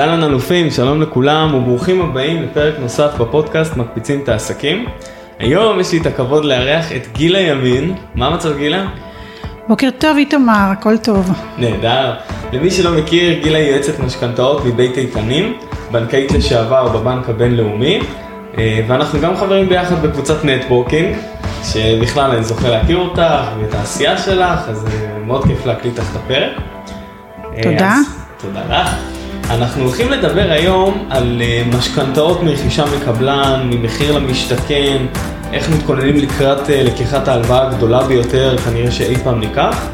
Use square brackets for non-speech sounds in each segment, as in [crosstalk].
אהלן אלופים, שלום לכולם וברוכים הבאים לפרק נוסף בפודקאסט מקפיצים את העסקים. היום יש לי את הכבוד לארח את גילה ימין, מה המצב גילה? בוקר טוב איתמר, הכל טוב. נהדר. למי שלא מכיר, גילה היא יועצת משכנתאות מבית איתנים, בנקאית לשעבר בבנק הבינלאומי, אה, ואנחנו גם חברים ביחד בקבוצת נטוורקינג, שבכלל אני זוכה להכיר אותך ואת העשייה שלך, אז אה, מאוד כיף להקליט לך את הפרק. אה, תודה. אז, תודה לך. אנחנו הולכים לדבר היום על אה, משכנתאות מרכישה מקבלן, ממחיר למשתכן, איך מתכוננים לקראת אה, לקיחת ההלוואה הגדולה ביותר כנראה שאי פעם ניקח.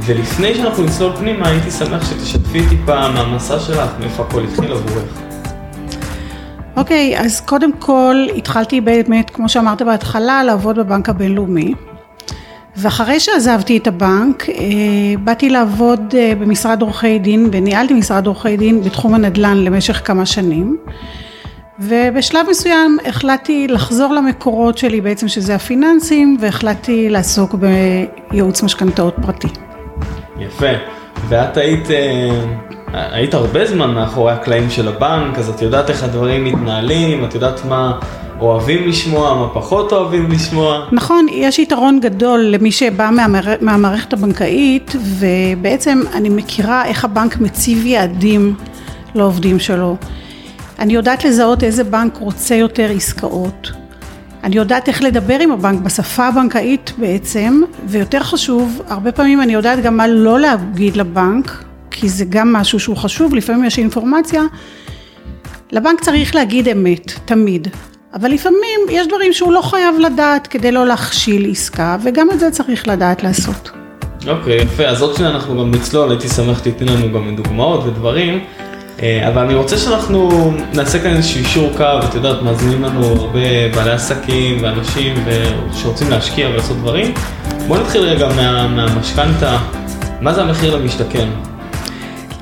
ולפני שאנחנו נצלול פנימה, הייתי שמח שתשתפי טיפה מהמסע שלך, מאיפה הכל התחיל עבורך. אוקיי, אז קודם כל התחלתי באמת, כמו שאמרת בהתחלה, לעבוד בבנק הבינלאומי. ואחרי שעזבתי את הבנק, אה, באתי לעבוד אה, במשרד עורכי דין, וניהלתי משרד עורכי דין בתחום הנדל"ן למשך כמה שנים. ובשלב מסוים החלטתי לחזור למקורות שלי בעצם שזה הפיננסים והחלטתי לעסוק בייעוץ משכנתאות פרטי. יפה. ואת היית, אה, היית הרבה זמן מאחורי הקלעים של הבנק, אז את יודעת איך הדברים מתנהלים, את יודעת מה אוהבים לשמוע, מה פחות אוהבים לשמוע. נכון, יש יתרון גדול למי שבא מהמער... מהמערכת הבנקאית ובעצם אני מכירה איך הבנק מציב יעדים לעובדים שלו. אני יודעת לזהות איזה בנק רוצה יותר עסקאות. אני יודעת איך לדבר עם הבנק בשפה הבנקאית בעצם, ויותר חשוב, הרבה פעמים אני יודעת גם מה לא להגיד לבנק, כי זה גם משהו שהוא חשוב, לפעמים יש אינפורמציה. לבנק צריך להגיד אמת, תמיד. אבל לפעמים יש דברים שהוא לא חייב לדעת כדי לא להכשיל עסקה, וגם את זה צריך לדעת לעשות. אוקיי, יפה, אז עוד שניה אנחנו גם נצלול, הייתי שמח שתיתני לנו גם דוגמאות ודברים, אה, אבל אני רוצה שאנחנו נעשה כאן איזשהו אישור קו, את יודעת, מאזינים לנו הרבה בעלי עסקים ואנשים שרוצים להשקיע ולעשות דברים. בואו נתחיל רגע מה, מהמשכנתה, מה זה המחיר למשתכן?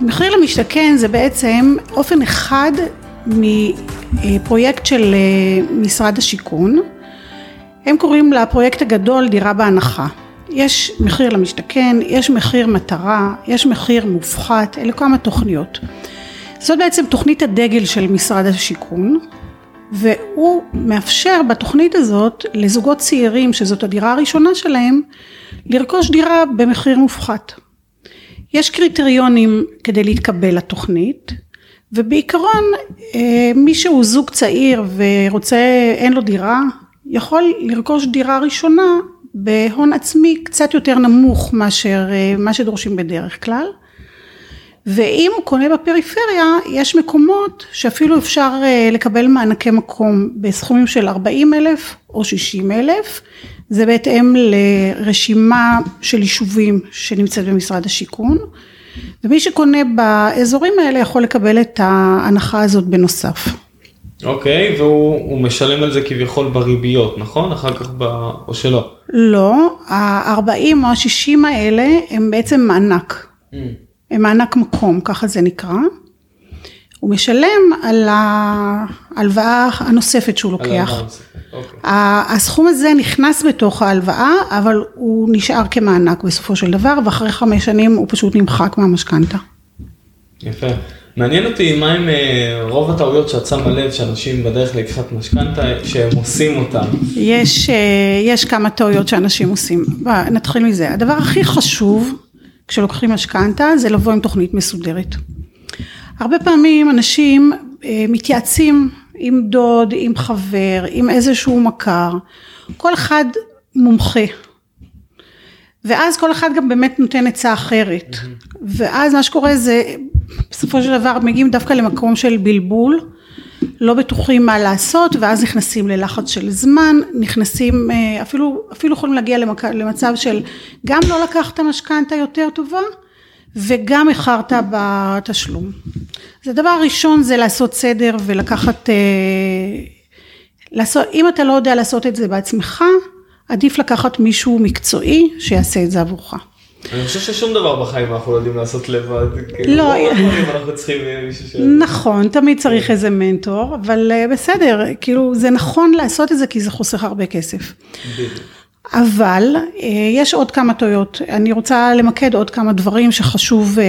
מחיר למשתכן זה בעצם אופן אחד מפרויקט של אה, משרד השיכון, הם קוראים לפרויקט הגדול דירה בהנחה. יש מחיר למשתכן, יש מחיר מטרה, יש מחיר מופחת, אלה כמה תוכניות. זאת בעצם תוכנית הדגל של משרד השיכון, והוא מאפשר בתוכנית הזאת לזוגות צעירים שזאת הדירה הראשונה שלהם, לרכוש דירה במחיר מופחת. יש קריטריונים כדי להתקבל לתוכנית, ובעיקרון אה, מי שהוא זוג צעיר ורוצה, אין לו דירה, יכול לרכוש דירה ראשונה בהון עצמי קצת יותר נמוך מאשר אה, מה שדורשים בדרך כלל. ואם הוא קונה בפריפריה, יש מקומות שאפילו אפשר אה, לקבל מענקי מקום בסכומים של 40 אלף או 60 אלף, זה בהתאם לרשימה של יישובים שנמצאת במשרד השיכון. ומי שקונה באזורים האלה יכול לקבל את ההנחה הזאת בנוסף. אוקיי, והוא משלם על זה כביכול בריביות, נכון? אחר כך ב... או שלא? לא, ה-40 או ה-60 האלה הם בעצם מענק. Mm. הם מענק מקום, ככה זה נקרא. הוא משלם על ההלוואה הנוספת שהוא לוקח. אוקיי. הסכום הזה נכנס בתוך ההלוואה, אבל הוא נשאר כמענק בסופו של דבר, ואחרי חמש שנים הוא פשוט נמחק מהמשכנתה. יפה. מעניין אותי מה עם אה, רוב הטעויות שאת שמה לב שאנשים בדרך ללקיחת משכנתה, שהם עושים אותם. יש, אה, יש כמה טעויות שאנשים עושים. נתחיל מזה. הדבר הכי חשוב כשלוקחים משכנתה זה לבוא עם תוכנית מסודרת. הרבה פעמים אנשים אה, מתייעצים עם דוד, עם חבר, עם איזשהו מכר, כל אחד מומחה. ואז כל אחד גם באמת נותן עצה אחרת. Mm-hmm. ואז מה שקורה זה, בסופו של דבר מגיעים דווקא למקום של בלבול, לא בטוחים מה לעשות, ואז נכנסים ללחץ של זמן, נכנסים, אה, אפילו, אפילו יכולים להגיע למצב של גם לא לקחת משכנתה יותר טובה, וגם איחרת בתשלום. אז הדבר הראשון זה לעשות סדר ולקחת, אה, לעשות, אם אתה לא יודע לעשות את זה בעצמך, עדיף לקחת מישהו מקצועי שיעשה את זה עבורך. אני חושב ששום דבר בחיים אנחנו לא יודעים לעשות לבד. כאילו, לא. אנחנו צריכים מישהו ש... נכון, תמיד צריך איזה מנטור, אבל אה, בסדר, כאילו זה נכון לעשות את זה כי זה חוסך הרבה כסף. בדיוק. אבל אה, יש עוד כמה טעויות, אני רוצה למקד עוד כמה דברים שחשוב אה,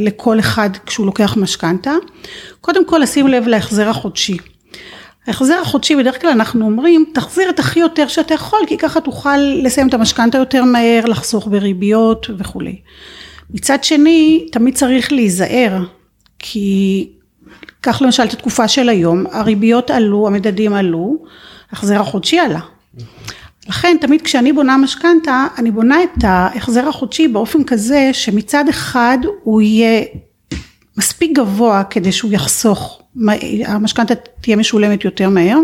לכל אחד כשהוא לוקח משכנתה. קודם כל לשים לב להחזר החודשי. ההחזר החודשי בדרך כלל אנחנו אומרים תחזיר את הכי יותר שאתה יכול כי ככה תוכל לסיים את המשכנתה יותר מהר, לחסוך בריביות וכולי. מצד שני תמיד צריך להיזהר כי קח למשל את התקופה של היום הריביות עלו, המדדים עלו, ההחזר החודשי עלה. לכן תמיד כשאני בונה משכנתה אני בונה את ההחזר החודשי באופן כזה שמצד אחד הוא יהיה מספיק גבוה כדי שהוא יחסוך, המשכנתה תהיה משולמת יותר מהר.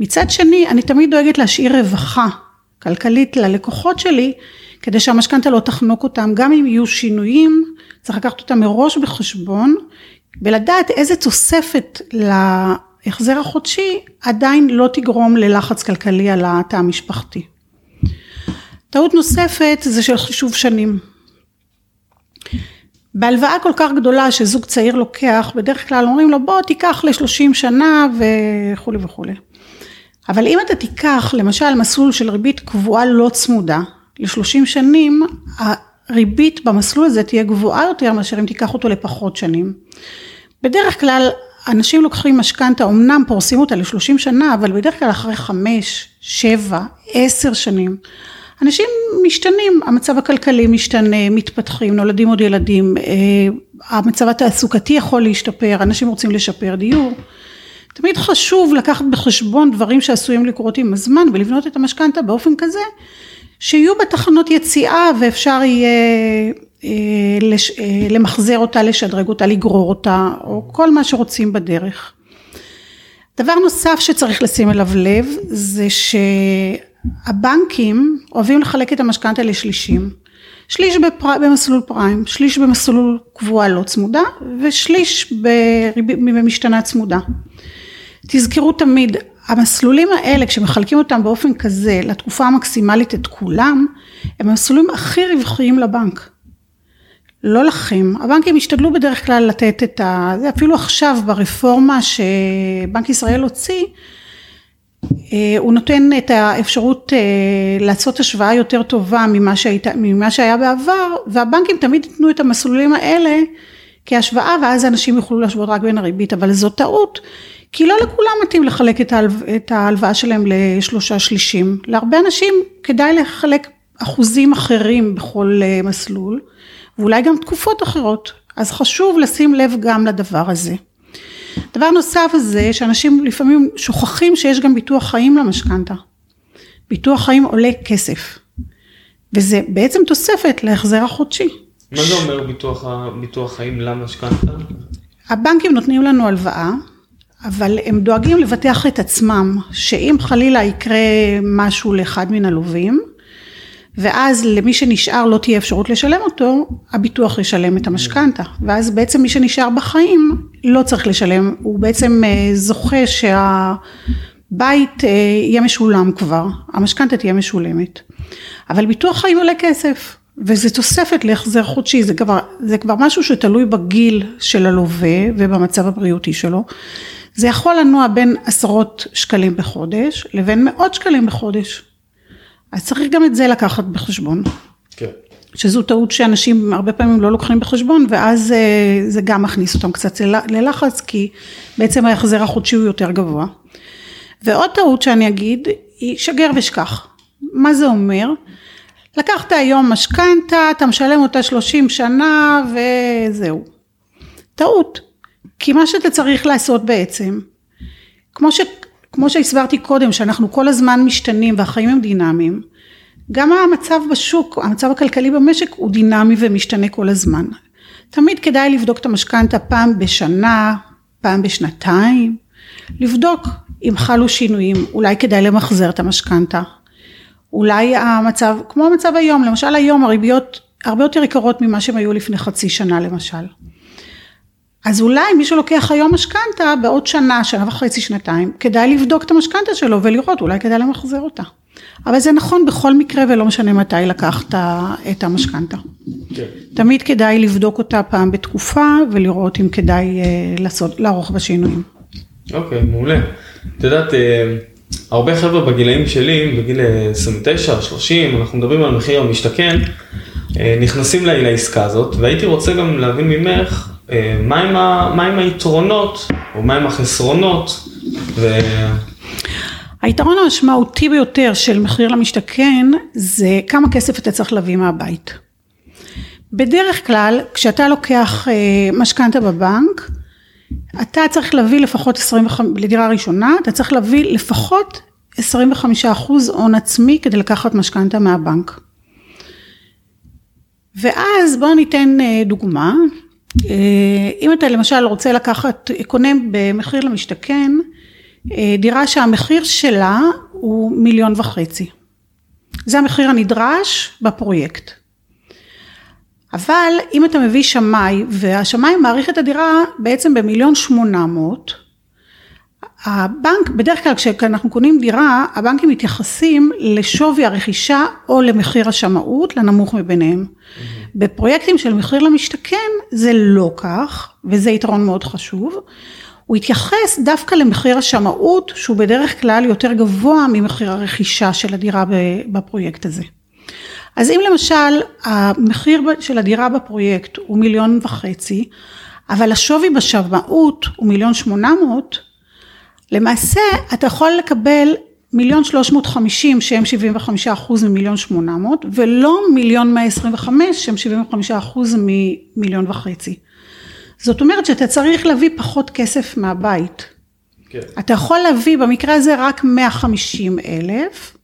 מצד שני אני תמיד דואגת להשאיר רווחה כלכלית ללקוחות שלי כדי שהמשכנתה לא תחנוק אותם גם אם יהיו שינויים צריך לקחת אותם מראש בחשבון ולדעת איזה תוספת ההחזר החודשי עדיין לא תגרום ללחץ כלכלי על התא המשפחתי. טעות נוספת זה של חישוב שנים. בהלוואה כל כך גדולה שזוג צעיר לוקח, בדרך כלל אומרים לו בוא תיקח לשלושים שנה וכולי וכולי. אבל אם אתה תיקח למשל מסלול של ריבית קבועה לא צמודה לשלושים שנים, הריבית במסלול הזה תהיה גבוהה יותר מאשר אם תיקח אותו לפחות שנים. בדרך כלל אנשים לוקחים משכנתה, אמנם פורסים אותה לשלושים שנה, אבל בדרך כלל אחרי חמש, שבע, עשר שנים. אנשים משתנים, המצב הכלכלי משתנה, מתפתחים, נולדים עוד ילדים, אה, המצב התעסוקתי יכול להשתפר, אנשים רוצים לשפר דיור. תמיד חשוב לקחת בחשבון דברים שעשויים לקרות עם הזמן ולבנות את המשכנתה באופן כזה שיהיו בתחנות יציאה ואפשר יהיה למחזר אותה, לשדרג אותה, לגרור אותה, או כל מה שרוצים בדרך. דבר נוסף שצריך לשים אליו לב זה שהבנקים אוהבים לחלק את המשכנתה לשלישים. שליש בפר... במסלול פריים, שליש במסלול קבועה לא צמודה ושליש במשתנה צמודה. תזכרו תמיד, המסלולים האלה כשמחלקים אותם באופן כזה לתקופה המקסימלית את כולם, הם המסלולים הכי רווחיים לבנק. לא לכם, הבנקים השתדלו בדרך כלל לתת את ה... אפילו עכשיו ברפורמה שבנק ישראל הוציא, אה, הוא נותן את האפשרות אה, לעשות השוואה יותר טובה ממה, שהיית, ממה שהיה בעבר והבנקים תמיד ייתנו את המסלולים האלה כהשוואה ואז אנשים יוכלו להשוות רק בין הריבית אבל זו טעות כי לא לכולם מתאים לחלק את ההלוואה שלהם לשלושה שלישים. להרבה אנשים כדאי לחלק אחוזים אחרים בכל אה, מסלול ואולי גם תקופות אחרות, אז חשוב לשים לב גם לדבר הזה. דבר נוסף זה שאנשים לפעמים שוכחים שיש גם ביטוח חיים למשכנתה. ביטוח חיים עולה כסף, וזה בעצם תוספת להחזר החודשי. מה זה אומר ביטוח, ביטוח חיים למשכנתה? הבנקים נותנים לנו הלוואה, אבל הם דואגים לבטח את עצמם, שאם חלילה יקרה משהו לאחד מן הלווים, ואז למי שנשאר לא תהיה אפשרות לשלם אותו, הביטוח ישלם את המשכנתה, ואז בעצם מי שנשאר בחיים לא צריך לשלם, הוא בעצם אה, זוכה שהבית אה, יהיה משולם כבר, המשכנתה תהיה משולמת. אבל ביטוח חיים עולה כסף, וזה תוספת להחזר חודשי, זה כבר, זה כבר משהו שתלוי בגיל של הלווה ובמצב הבריאותי שלו. זה יכול לנוע בין עשרות שקלים בחודש לבין מאות שקלים בחודש. אז צריך גם את זה לקחת בחשבון. כן. שזו טעות שאנשים הרבה פעמים לא לוקחים בחשבון ואז אה, זה גם מכניס אותם קצת ללחץ כי בעצם ההחזר החודשי הוא יותר גבוה. ועוד טעות שאני אגיד היא שגר ושכח. מה זה אומר? לקחת היום משכנתה, אתה משלם אותה 30 שנה וזהו. טעות. כי מה שאתה צריך לעשות בעצם, כמו ש... כמו שהסברתי קודם שאנחנו כל הזמן משתנים והחיים הם דינמיים גם המצב בשוק המצב הכלכלי במשק הוא דינמי ומשתנה כל הזמן תמיד כדאי לבדוק את המשכנתה פעם בשנה פעם בשנתיים לבדוק אם חלו שינויים אולי כדאי למחזר את המשכנתה אולי המצב כמו המצב היום למשל היום הריביות הרבה יותר יקרות ממה שהם היו לפני חצי שנה למשל. אז אולי מי שלוקח היום משכנתה בעוד שנה, שנה וחצי, שנתיים, כדאי לבדוק את המשכנתה שלו ולראות, אולי כדאי למחזר אותה. אבל זה נכון בכל מקרה ולא משנה מתי לקחת את המשכנתה. כן. תמיד כדאי לבדוק אותה פעם בתקופה ולראות אם כדאי אה, לעשות, לערוך בה שינויים. אוקיי, מעולה. את יודעת, אה, הרבה חבר'ה בגילאים שלי, בגיל 29, 30, אנחנו מדברים על מחיר המשתכן, אה, נכנסים לעסקה הזאת, והייתי רוצה גם להבין ממך, מהם מה היתרונות, או מהם החסרונות, ו... היתרון המשמעותי ביותר של מחיר למשתכן זה כמה כסף אתה צריך להביא מהבית. בדרך כלל כשאתה לוקח אה, משכנתה בבנק אתה צריך להביא לפחות 25, לדירה ראשונה אתה צריך להביא לפחות 25 אחוז הון עצמי כדי לקחת משכנתה מהבנק. ואז בואו ניתן אה, דוגמה, אה, אם אתה למשל רוצה לקחת, קונה במחיר למשתכן אה, דירה שהמחיר שלה הוא מיליון וחצי. זה המחיר הנדרש בפרויקט. אבל אם אתה מביא שמאי והשמאי מעריך את הדירה בעצם במיליון שמונה מאות, הבנק, בדרך כלל כשאנחנו קונים דירה, הבנקים מתייחסים לשווי הרכישה או למחיר השמאות, לנמוך מביניהם. בפרויקטים של מחיר למשתכן זה לא כך, וזה יתרון מאוד חשוב. הוא התייחס דווקא למחיר השמאות שהוא בדרך כלל יותר גבוה ממחיר הרכישה של הדירה בפרויקט הזה. אז אם למשל המחיר של הדירה בפרויקט הוא מיליון וחצי, אבל השווי בשמאות הוא מיליון שמונה מאות, למעשה אתה יכול לקבל מיליון שלוש מאות חמישים שהם שבעים וחמישה אחוז ממיליון שמונה מאות ולא מיליון מאה עשרים וחמש שהם שבעים וחמישה אחוז ממיליון וחצי. זאת אומרת שאתה צריך להביא פחות כסף מהבית. כן. אתה יכול להביא במקרה הזה רק 150 אלף,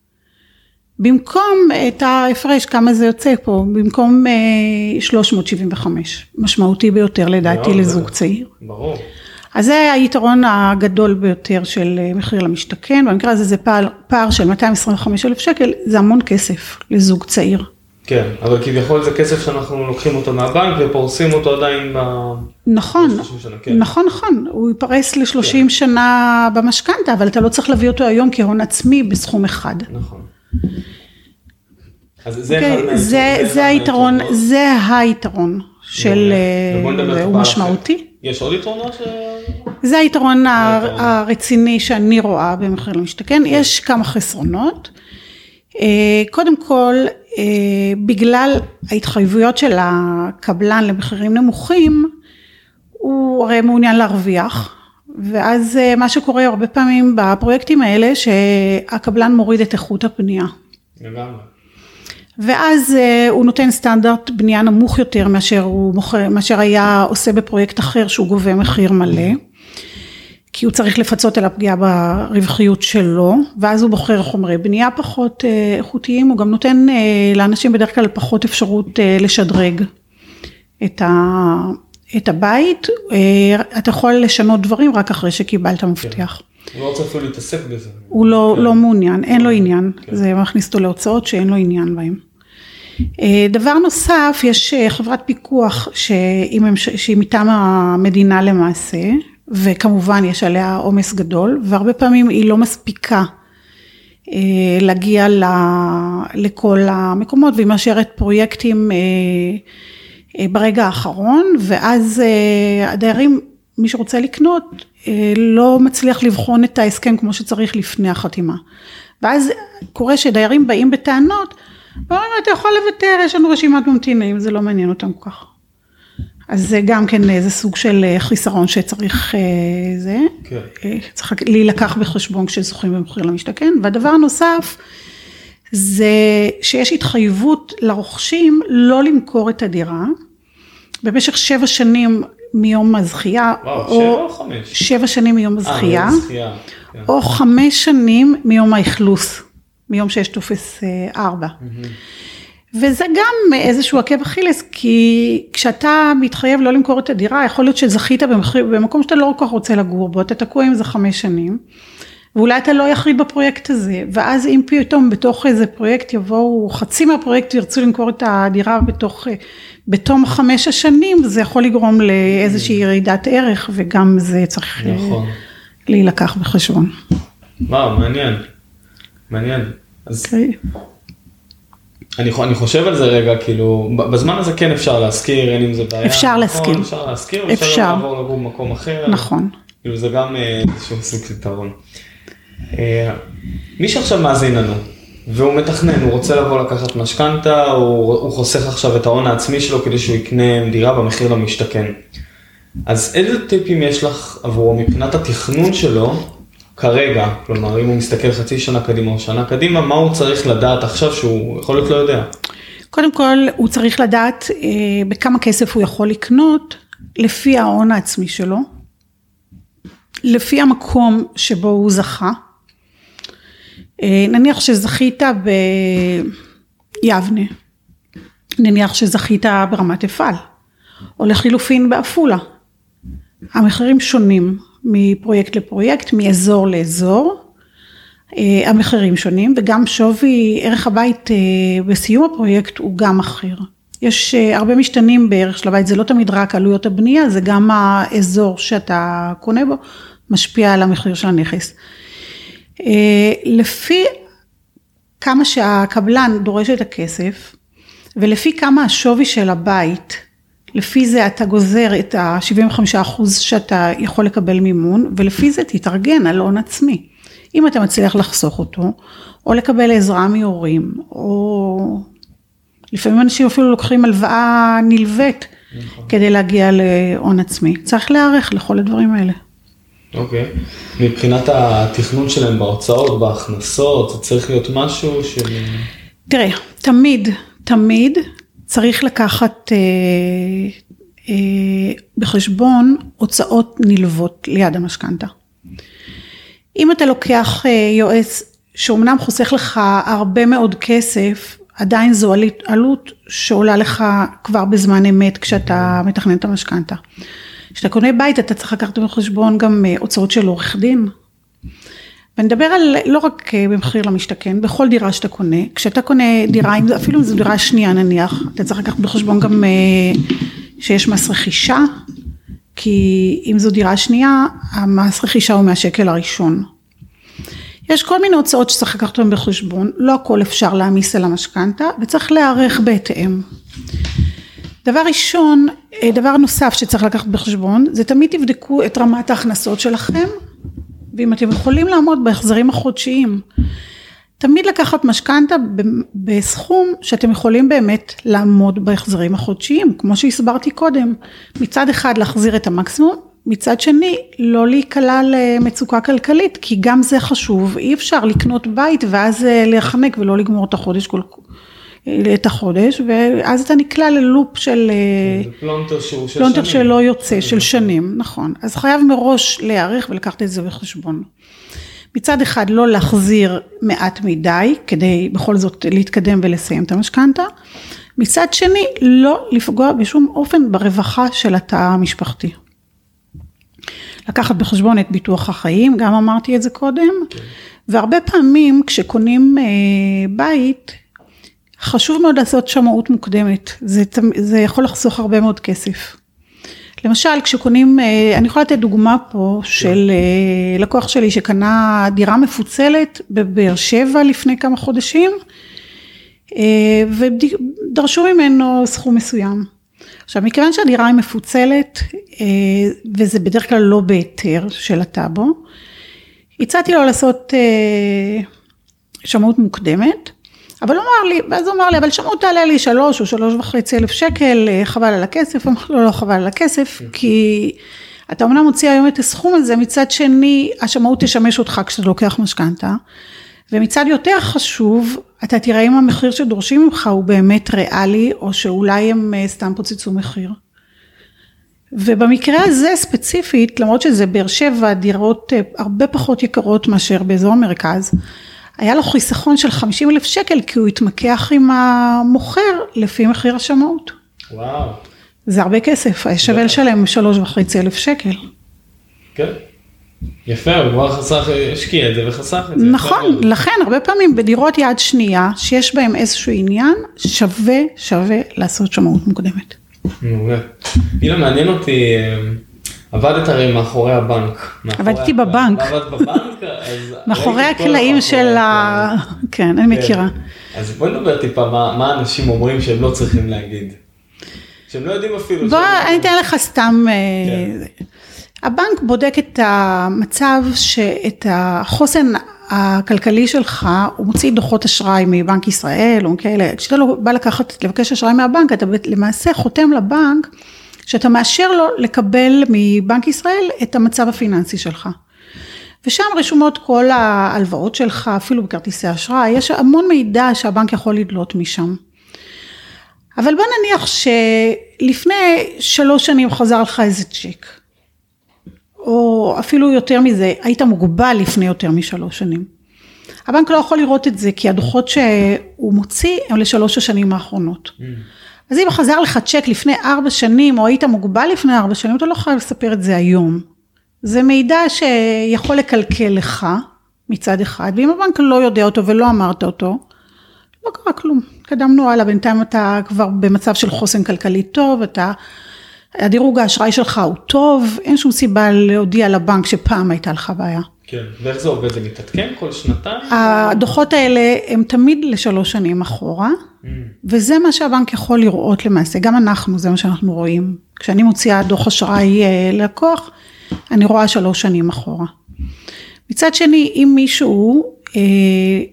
במקום את ההפרש, כמה זה יוצא פה, במקום 375, אה, משמעותי ביותר לדעתי לא, לזוג צעיר. ברור. אז זה היתרון הגדול ביותר של אה, מחיר למשתכן, במקרה הזה זה פער, פער של 225 אלף שקל, זה המון כסף לזוג צעיר. כן, אבל כביכול זה כסף שאנחנו לוקחים אותו מהבנק ופורסים אותו עדיין ב... נכון, שנה, כן. נכון, נכון, הוא ייפרס ל-30 כן. שנה במשכנתה, אבל אתה לא צריך להביא אותו היום כהון עצמי בסכום אחד. נכון. אז זה, okay, זה, זה, זה היתרון, זה היתרון של, אה, הוא משמעותי. יש עוד יתרונות? זה היתרון הרציני שאני רואה במחיר למשתכן, כן. יש כמה חסרונות. אה, קודם כל, אה, בגלל ההתחייבויות של הקבלן למחירים נמוכים, הוא הרי מעוניין להרוויח, ואז אה, מה שקורה הרבה פעמים בפרויקטים האלה, שהקבלן מוריד את איכות הבנייה. לגמרי. ואז הוא נותן סטנדרט בנייה נמוך יותר מאשר, הוא מוכר, מאשר היה עושה בפרויקט אחר שהוא גובה מחיר מלא. כי הוא צריך לפצות על הפגיעה ברווחיות שלו, ואז הוא בוחר חומרי בנייה פחות אה, איכותיים, הוא גם נותן אה, לאנשים בדרך כלל פחות אפשרות אה, לשדרג את, ה, את הבית, אתה יכול לשנות דברים רק אחרי שקיבלת מפתח. כן. הוא לא רוצה אפילו להתעסק בזה. הוא לא, כן. לא מעוניין, אין לו עניין, כן. זה מכניס אותו להוצאות שאין לו עניין בהם. דבר נוסף, יש חברת פיקוח שהיא מטעם המדינה למעשה, וכמובן יש עליה עומס גדול, והרבה פעמים היא לא מספיקה אה, להגיע לכל המקומות, והיא מאשרת פרויקטים אה, אה, ברגע האחרון, ואז הדיירים, מי שרוצה לקנות, לא מצליח לבחון את ההסכם כמו שצריך לפני החתימה. ואז קורה שדיירים באים בטענות, ואומרים, אתה יכול לוותר, יש לנו רשימת ממתינים, זה לא מעניין אותם כל כך. אז זה גם כן איזה סוג של אה, חיסרון שצריך אה, זה, כן. אה, צריך להילקח בחשבון כשזוכים במחיר למשתכן. והדבר הנוסף, זה שיש התחייבות לרוכשים לא למכור את הדירה במשך שבע שנים מיום הזכייה, וואו, או שבע או חמש? שבע שנים מיום הזכייה, כן. או חמש שנים מיום האכלוס, מיום שיש טופס ארבע. Mm-hmm. וזה גם איזשהו עקב אכילס, כי כשאתה מתחייב לא למכור את הדירה, יכול להיות שזכית במחיר, במקום שאתה לא כל כך רוצה לגור בו, אתה תקוע עם זה חמש שנים, ואולי אתה לא יחיד בפרויקט הזה, ואז אם פתאום בתוך איזה פרויקט יבואו, חצי מהפרויקט ירצו למכור את הדירה בתוך, בתום חמש השנים, זה יכול לגרום לאיזושהי ירידת ערך, וגם זה צריך נכון. להילקח בחשבון. וואו, מעניין, מעניין. אז... Okay. אוקיי. אני, אני חושב על זה רגע, כאילו, בזמן הזה כן אפשר להשכיר, אין עם זה בעיה. אפשר נכון, להשכיר. אפשר להשכיר, אפשר. לעבור לגור במקום אחר. נכון. כאילו זה גם אה, איזשהו סוג של יתרון. אה, מי שעכשיו מאזין לנו, והוא מתכנן, הוא רוצה לבוא לקחת משכנתה, הוא, הוא חוסך עכשיו את ההון העצמי שלו כדי שהוא יקנה דירה במחיר למשתכן. אז איזה טיפים יש לך עבורו מבחינת התכנון שלו כרגע, כלומר אם הוא מסתכל חצי שנה קדימה או שנה קדימה, מה הוא צריך לדעת עכשיו שהוא יכול להיות לא יודע? קודם כל הוא צריך לדעת אה, בכמה כסף הוא יכול לקנות לפי ההון העצמי שלו, לפי המקום שבו הוא זכה. אה, נניח שזכית ביבנה, נניח שזכית ברמת אפעל, או לחילופין בעפולה. המחירים שונים מפרויקט לפרויקט, מאזור לאזור. אה, המחירים שונים וגם שווי ערך הבית אה, בסיום הפרויקט הוא גם אחר. יש הרבה משתנים בערך של הבית, זה לא תמיד רק עלויות הבנייה, זה גם האזור שאתה קונה בו, משפיע על המחיר של הנכס. אה, לפי כמה שהקבלן דורש את הכסף, ולפי כמה השווי של הבית, לפי זה אתה גוזר את ה-75% שאתה יכול לקבל מימון, ולפי זה תתארגן על הון עצמי. אם אתה מצליח לחסוך אותו, או לקבל עזרה מהורים, או לפעמים אנשים אפילו לוקחים הלוואה נלווית נכון. כדי להגיע להון עצמי. צריך להיערך לכל הדברים האלה. אוקיי. Okay. מבחינת התכנון שלהם בהוצאות, בהכנסות, זה צריך להיות משהו ש... תראה, תמיד, תמיד צריך לקחת אה, אה, בחשבון הוצאות נלוות ליד המשכנתה. אם אתה לוקח אה, יועץ שאומנם חוסך לך הרבה מאוד כסף, עדיין זו עלות שעולה לך כבר בזמן אמת כשאתה מתכנן את המשכנתה. כשאתה קונה בית אתה צריך לקחת בחשבון גם אה, הוצאות של עורך דין. ונדבר על לא רק אה, במחיר למשתכן, בכל דירה שאתה קונה, כשאתה קונה דירה, אפילו אם זו דירה שנייה נניח, אתה צריך לקחת בחשבון גם אה, שיש מס רכישה, כי אם זו דירה שנייה, המס רכישה הוא מהשקל הראשון. יש כל מיני הוצאות שצריך לקחת אותן בחשבון, לא הכל אפשר להעמיס על המשכנתה, וצריך להיערך בהתאם. דבר ראשון, אה, דבר נוסף שצריך לקחת בחשבון, זה תמיד תבדקו את רמת ההכנסות שלכם, ואם אתם יכולים לעמוד בהחזרים החודשיים. תמיד לקחת משכנתה בסכום שאתם יכולים באמת לעמוד בהחזרים החודשיים, כמו שהסברתי קודם. מצד אחד להחזיר את המקסימום, מצד שני לא להיקלע למצוקה כלכלית, כי גם זה חשוב, אי אפשר לקנות בית ואז אה, להחנק ולא לגמור את החודש כל, את החודש, ואז אתה נקלע ללופ של... כן, פלונטר שהוא של פלונטר שנים. שלא יוצא, של שנים, נכון. אז חייב מראש להיערך ולקחת את זה בחשבון. מצד אחד לא להחזיר מעט מדי, כדי בכל זאת להתקדם ולסיים את המשכנתה. מצד שני, לא לפגוע בשום אופן ברווחה של התא המשפחתי. לקחת בחשבון את ביטוח החיים, גם אמרתי את זה קודם, כן. והרבה פעמים כשקונים אה, בית, חשוב מאוד לעשות שמאות מוקדמת, זה, זה יכול לחסוך הרבה מאוד כסף. למשל כשקונים, אה, אני יכולה לתת דוגמה פה של אה, לקוח שלי שקנה דירה מפוצלת בבאר שבע לפני כמה חודשים אה, ודרשו ממנו סכום מסוים. עכשיו מכיוון שהדירה היא מפוצלת וזה בדרך כלל לא בהיתר של הטאבו, הצעתי לו לעשות שמאות מוקדמת אבל הוא אמר לי, ואז הוא אמר לי, אבל שמעו תעלה לי שלוש או שלוש וחצי אלף שקל, אה, חבל על הכסף, אמרתי לו, לא, לא חבל על הכסף, כן. כי אתה אומנם מוציא היום את הסכום הזה, מצד שני, השמאות תשמש אותך כשאתה לוקח משכנתה, ומצד יותר חשוב, אתה תראה אם המחיר שדורשים ממך הוא באמת ריאלי, או שאולי הם אה, סתם פוצצו מחיר. ובמקרה הזה ספציפית, למרות שזה באר שבע, דירות אה, הרבה פחות יקרות מאשר באזור המרכז, היה לו חיסכון של 50 אלף שקל כי הוא התמקח עם המוכר לפי מחיר השמאות. וואו. זה הרבה כסף, היה שווה לשלם שלוש וחצי אלף שקל. כן. יפה, הוא כבר חסך, השקיע את זה וחסך את זה. נכון, לכן הרבה פעמים בדירות יד שנייה, שיש בהם איזשהו עניין, שווה, שווה לעשות שמאות מוקדמת. מעולה. אילן, מעניין אותי, אה, עבדת הרי מאחורי הבנק. עבדתי בבנק. עבדת בבנק, אז... מאחורי הקלעים של ה... כן, אני מכירה. אז בואי נדבר טיפה מה אנשים אומרים שהם לא צריכים להגיד. שהם לא יודעים אפילו. בוא, אני אתן לך סתם... כן. הבנק בודק את המצב, את החוסן הכלכלי שלך, הוא מוציא דוחות אשראי מבנק ישראל, או כאלה, כשאתה לא בא לקחת, לבקש אשראי מהבנק, אתה למעשה חותם לבנק, שאתה מאשר לו לקבל מבנק ישראל את המצב הפיננסי שלך. ושם רשומות כל ההלוואות שלך, אפילו בכרטיסי אשראי, יש המון מידע שהבנק יכול לדלות משם. אבל בוא נניח שלפני שלוש שנים חזר לך איזה צ'ק. או אפילו יותר מזה, היית מוגבל לפני יותר משלוש שנים. הבנק לא יכול לראות את זה, כי הדוחות שהוא מוציא הם לשלוש השנים האחרונות. Mm. אז אם חזר לך צ'ק לפני ארבע שנים, או היית מוגבל לפני ארבע שנים, אתה לא חייב לספר את זה היום. זה מידע שיכול לקלקל לך מצד אחד, ואם הבנק לא יודע אותו ולא אמרת אותו, לא קרה כלום. התקדמנו הלאה, בינתיים אתה כבר במצב של חוסן כלכלי טוב, אתה הדירוג האשראי שלך הוא טוב, אין שום סיבה להודיע לבנק שפעם הייתה לך בעיה. כן, ואיך זה עובד? זה מתעדכן כל שנתיים? הדוחות האלה הם תמיד לשלוש שנים אחורה, mm. וזה מה שהבנק יכול לראות למעשה, גם אנחנו, זה מה שאנחנו רואים. כשאני מוציאה דוח אשראי אה, לקוח, אני רואה שלוש שנים אחורה. מצד שני, אם מישהו אה,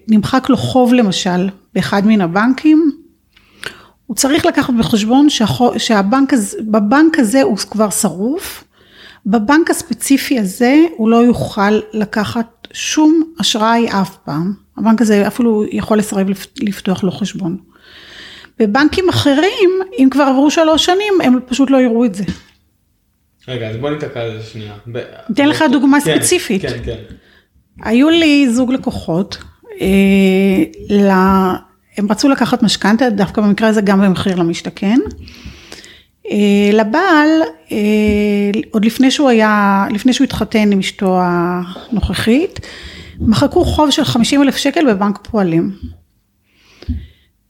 נמחק לו חוב למשל באחד מן הבנקים, הוא צריך לקחת בחשבון שהבנק הזה, בבנק הזה הוא כבר שרוף, בבנק הספציפי הזה הוא לא יוכל לקחת שום אשראי אף פעם, הבנק הזה אפילו יכול לסרב לפתוח לו חשבון. בבנקים אחרים, אם כבר עברו שלוש שנים, הם פשוט לא יראו את זה. רגע, אז בוא ניתקע על זה שנייה. אתן לך דוגמה כן, ספציפית. כן, כן. היו לי זוג לקוחות, אה, הם רצו לקחת משכנתה, דווקא במקרה הזה גם במחיר למשתכן. אה, לבעל, אה, עוד לפני שהוא היה, לפני שהוא התחתן עם אשתו הנוכחית, מחקו חוב של 50 אלף שקל בבנק פועלים.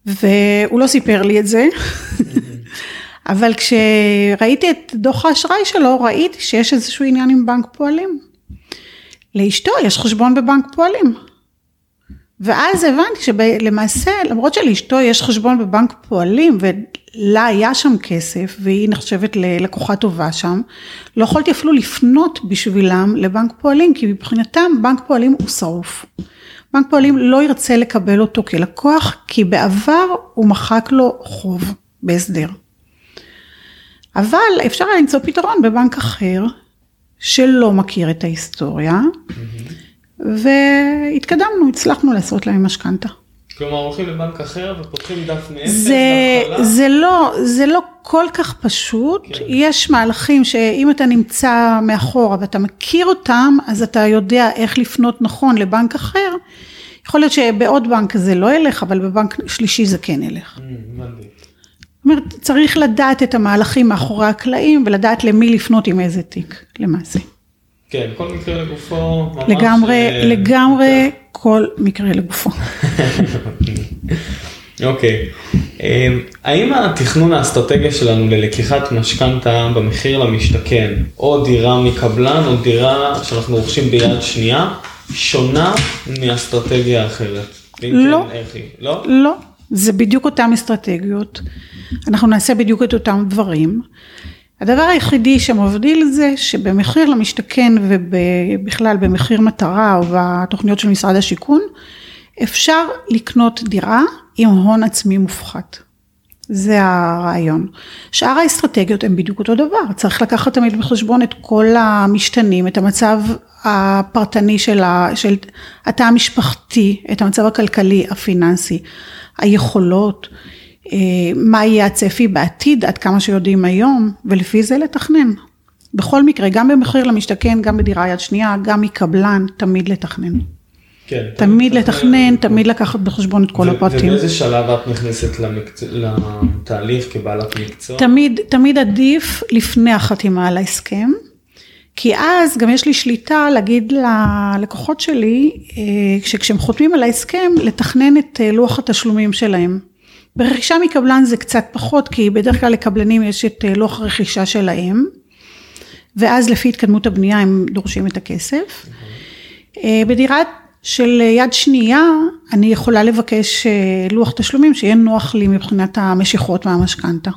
והוא לא סיפר לי את זה, [laughs] אבל כשראיתי את דוח האשראי שלו, ראיתי שיש איזשהו עניין עם בנק פועלים. לאשתו יש חשבון בבנק פועלים. ואז הבנתי שלמעשה, למרות שלאשתו יש חשבון בבנק פועלים, ולה היה שם כסף, והיא נחשבת ללקוחה טובה שם, לא יכולתי אפילו לפנות בשבילם לבנק פועלים, כי מבחינתם בנק פועלים הוא שרוף. בנק פועלים לא ירצה לקבל אותו כלקוח, כי בעבר הוא מחק לו חוב בהסדר. אבל אפשר היה למצוא פתרון בבנק אחר, שלא מכיר את ההיסטוריה, mm-hmm. והתקדמנו, הצלחנו לעשות להם משכנתה. כלומר הולכים לבנק אחר ופותחים דף מאפס זה, זה לא, זה לא כל כך פשוט, כן. יש מהלכים שאם אתה נמצא מאחורה ואתה מכיר אותם, אז אתה יודע איך לפנות נכון לבנק אחר. יכול להיות שבעוד בנק זה לא ילך, אבל בבנק שלישי זה כן ילך. Mm, זאת אומרת, צריך לדעת את המהלכים מאחורי הקלעים ולדעת למי לפנות עם איזה תיק, למעשה. כן, כל מקרה לגופו. ממש... לגמרי, אה, לגמרי כל מקרה לגופו. [laughs] אוקיי. אמ, האם התכנון האסטרטגיה שלנו ללקיחת משכנתה במחיר למשתכן, או דירה מקבלן, או דירה שאנחנו רוכשים ביד שנייה, שונה מאסטרטגיה אחרת? לא. כן, לא? לא. זה בדיוק אותן אסטרטגיות. אנחנו נעשה בדיוק את אותם דברים. הדבר היחידי שמבדיל זה שבמחיר למשתכן ובכלל במחיר מטרה או בתוכניות של משרד השיכון, אפשר לקנות דירה עם הון עצמי מופחת. זה הרעיון. שאר האסטרטגיות הן בדיוק אותו דבר, צריך לקחת תמיד בחשבון את כל המשתנים, את המצב הפרטני של, התא המשפחתי, את המצב הכלכלי, הפיננסי, היכולות. אה, מה יהיה הצפי בעתיד, עד כמה שיודעים היום, ולפי זה לתכנן. בכל מקרה, גם במחיר למשתכן, גם בדירה יד שנייה, גם מקבלן, תמיד לתכנן. כן. תמיד לתכנן, תמיד לקחת בחשבון את כל הפרטים. ובאיזה שלב את נכנסת למקצ... לתהליך כבעלת מקצוע? תמיד, תמיד עדיף לפני החתימה על ההסכם. כי אז גם יש לי שליטה להגיד ללקוחות שלי, אה, שכשהם חותמים על ההסכם, לתכנן את אה, לוח התשלומים שלהם. ברכישה מקבלן זה קצת פחות, כי בדרך כלל לקבלנים יש את אה, לוח הרכישה שלהם, ואז לפי התקדמות הבנייה הם דורשים את הכסף. בדירה של יד שנייה, אני יכולה לבקש לוח תשלומים שיהיה נוח לי מבחינת המשיכות מהמשכנתה.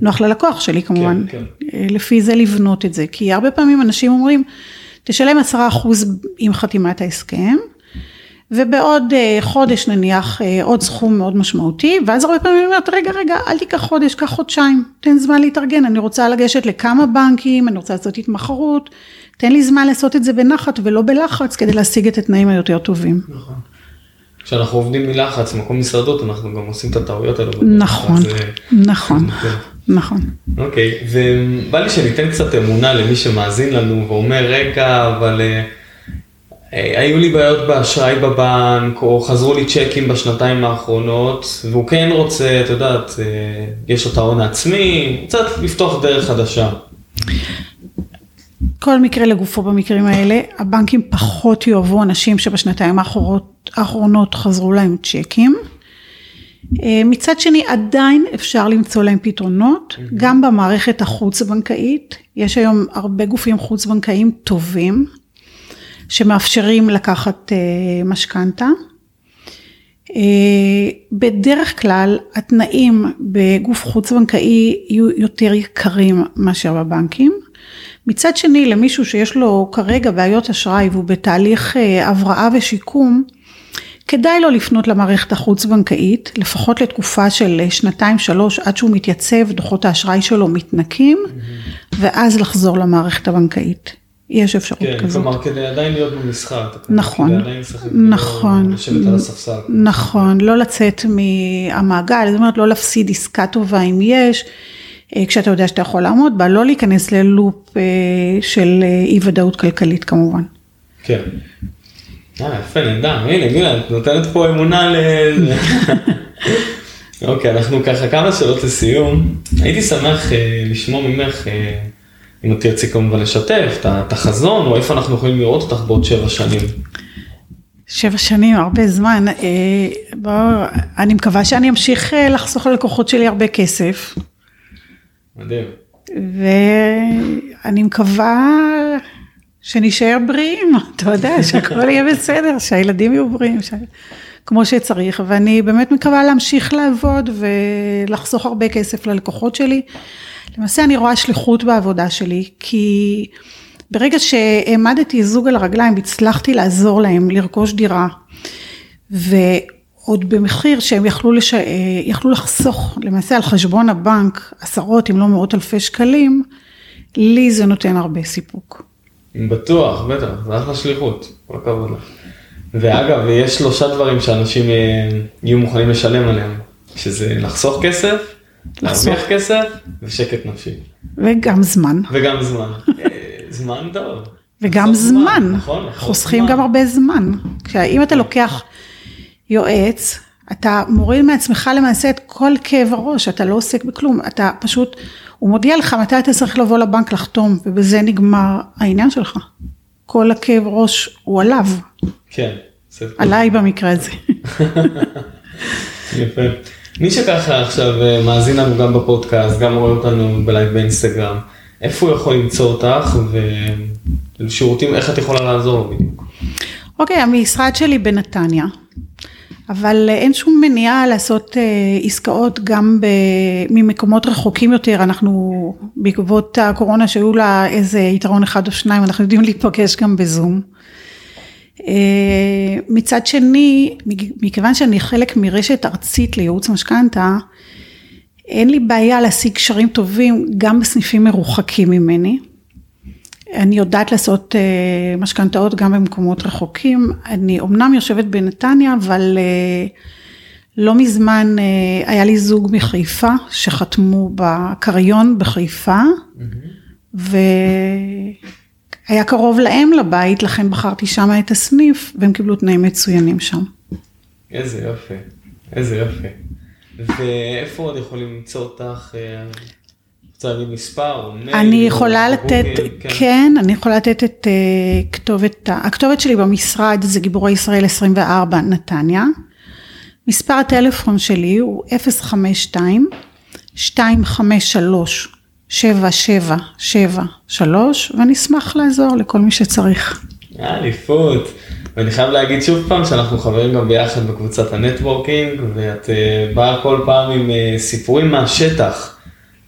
נוח ללקוח שלי כמובן, כן, כן. אה, לפי זה לבנות את זה, כי הרבה פעמים אנשים אומרים, תשלם עשרה אחוז עם חתימת ההסכם, ובעוד אה, חודש נניח אה, עוד סכום מאוד משמעותי, ואז הרבה פעמים אני אומרת, רגע, רגע, אל תיקח חודש, קח חודשיים, תן זמן להתארגן, אני רוצה לגשת לכמה בנקים, אני רוצה לעשות התמחרות, תן לי זמן לעשות את זה בנחת ולא בלחץ, כדי להשיג את התנאים היותר טובים. נכון. כשאנחנו עובדים מלחץ, מקום משרדות, אנחנו גם עושים את הטעויות האלה. נכון, אז, נכון, נכון. אוקיי, ובא לי שניתן קצת אמונה למי שמאזין לנו ואומר, רגע, אבל אה, אה, היו לי בעיות באשראי בבנק, או חזרו לי צ'קים בשנתיים האחרונות, והוא כן רוצה, את יודעת, אה, יש לו את ההון העצמי, קצת לפתוח דרך חדשה. כל מקרה לגופו במקרים האלה, הבנקים פחות יאהבו אנשים שבשנתיים האחרונות, האחרונות חזרו להם צ'קים. אה, מצד שני עדיין אפשר למצוא להם פתרונות. גם במערכת החוץ בנקאית, יש היום הרבה גופים חוץ בנקאיים טובים, שמאפשרים לקחת אה, משכנתה. אה, בדרך כלל התנאים בגוף חוץ בנקאי יהיו יותר יקרים מאשר בבנקים. מצד שני, למישהו שיש לו כרגע בעיות אשראי והוא בתהליך אה, הבראה ושיקום, כדאי לו לפנות למערכת החוץ-בנקאית, לפחות לתקופה של שנתיים שלוש עד שהוא מתייצב, דוחות האשראי שלו מתנקים. ואז לחזור למערכת הבנקאית. יש אפשרות כן, כזאת. כלומר כדי עדיין להיות במשחק. נכון, נכון, נכון, לא לצאת מהמעגל, זאת אומרת לא להפסיד עסקה טובה אם יש. אה, כשאתה יודע שאתה יכול לעמוד בה, לא להיכנס ללופ אה, של אה, אי ודאות כלכלית כמובן. כן. אה, יפה, נהדר, הנה, גילה, את נותנת פה אמונה ל... [laughs] אוקיי, אנחנו ככה כמה שאלות לסיום. הייתי שמח לשמוע ממך, אם תרצי כמובן לשתף, את החזון, או איפה אנחנו יכולים לראות אותך בעוד שבע שנים. שבע שנים, הרבה זמן. בוא, אני מקווה שאני אמשיך לחסוך ללקוחות שלי הרבה כסף. מדהים. ואני מקווה שנשאר בריאים, [laughs] אתה יודע, שהכל יהיה בסדר, שהילדים יהיו בריאים, ש... כמו שצריך, ואני באמת מקווה להמשיך לעבוד ולחסוך הרבה כסף ללקוחות שלי. למעשה אני רואה שליחות בעבודה שלי, כי ברגע שהעמדתי זוג על הרגליים והצלחתי לעזור להם לרכוש דירה, ו... עוד במחיר שהם יכלו, לש... אה, יכלו לחסוך למעשה על חשבון הבנק עשרות אם לא מאות אלפי שקלים, לי זה נותן הרבה סיפוק. בטוח, בטח, זה אחלה שליחות, כל הכבוד לך. ואגב, יש שלושה דברים שאנשים אה, יהיו מוכנים לשלם עליהם, שזה לחסוך כסף. להרוויח כסף ושקט נפשי. וגם זמן. וגם זמן. אה, זמן טוב. וגם זמן, זמן. נכון, חוסכים זמן. גם הרבה זמן. אם אתה לוקח יועץ, אתה מוריד מעצמך למעשה את כל כאב הראש, אתה לא עוסק בכלום, אתה פשוט, הוא מודיע לך מתי אתה צריך לבוא לבנק לחתום, ובזה נגמר העניין שלך. כל הכאב ראש הוא עליו. כן. עליי במקרה הזה. [laughs] יפה. מי שככה עכשיו אה, מאזין לנו גם בפודקאסט, גם רואה אותנו בלייב באינסטגרם, איפה הוא יכול למצוא אותך ושירותים, איך את יכולה לעזור לו בדיוק? אוקיי, המשרד שלי בנתניה. אבל אין שום מניעה לעשות אה, עסקאות גם ממקומות רחוקים יותר, אנחנו בעקבות הקורונה שהיו לה איזה יתרון אחד או שניים, אנחנו יודעים להיפגש גם בזום. אה, מצד שני, מכיוון שאני חלק מרשת ארצית לייעוץ משכנתה, אין לי בעיה להשיג קשרים טובים גם בסניפים מרוחקים ממני. אני יודעת לעשות אה, משכנתאות גם במקומות רחוקים. אני אומנם יושבת בנתניה, אבל אה, לא מזמן היה לי זוג מחיפה שחתמו בקריון בחיפה, mm-hmm. והיה קרוב להם לבית, לכן בחרתי שם את הסניף, והם קיבלו תנאים מצוינים שם. איזה יופי, איזה יופי. ואיפה עוד יכולים למצוא אותך? רוצה להגיד מספר או מייל? אני או יכולה לתת, בגוגל? כן, אני יכולה לתת את אה, כתובת, הכתובת שלי במשרד זה גיבורי ישראל 24 נתניה. מספר הטלפון שלי הוא 052 253 7773 ואני אשמח לעזור לכל מי שצריך. אליפות. ואני חייב להגיד שוב פעם שאנחנו חברים גם ביחד בקבוצת הנטוורקינג ואת אה, באה כל פעם עם אה, סיפורים מהשטח.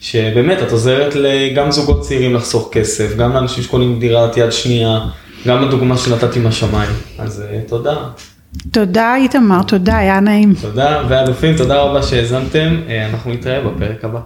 שבאמת את עוזרת גם זוגות צעירים לחסוך כסף, גם לאנשים שקונים דירת יד שנייה, גם הדוגמה שנתתי מהשמיים. אז אה, תודה. תודה איתמר, תודה, היה נעים. תודה, ואלופים, תודה רבה שהאזנתם, אנחנו נתראה בפרק הבא.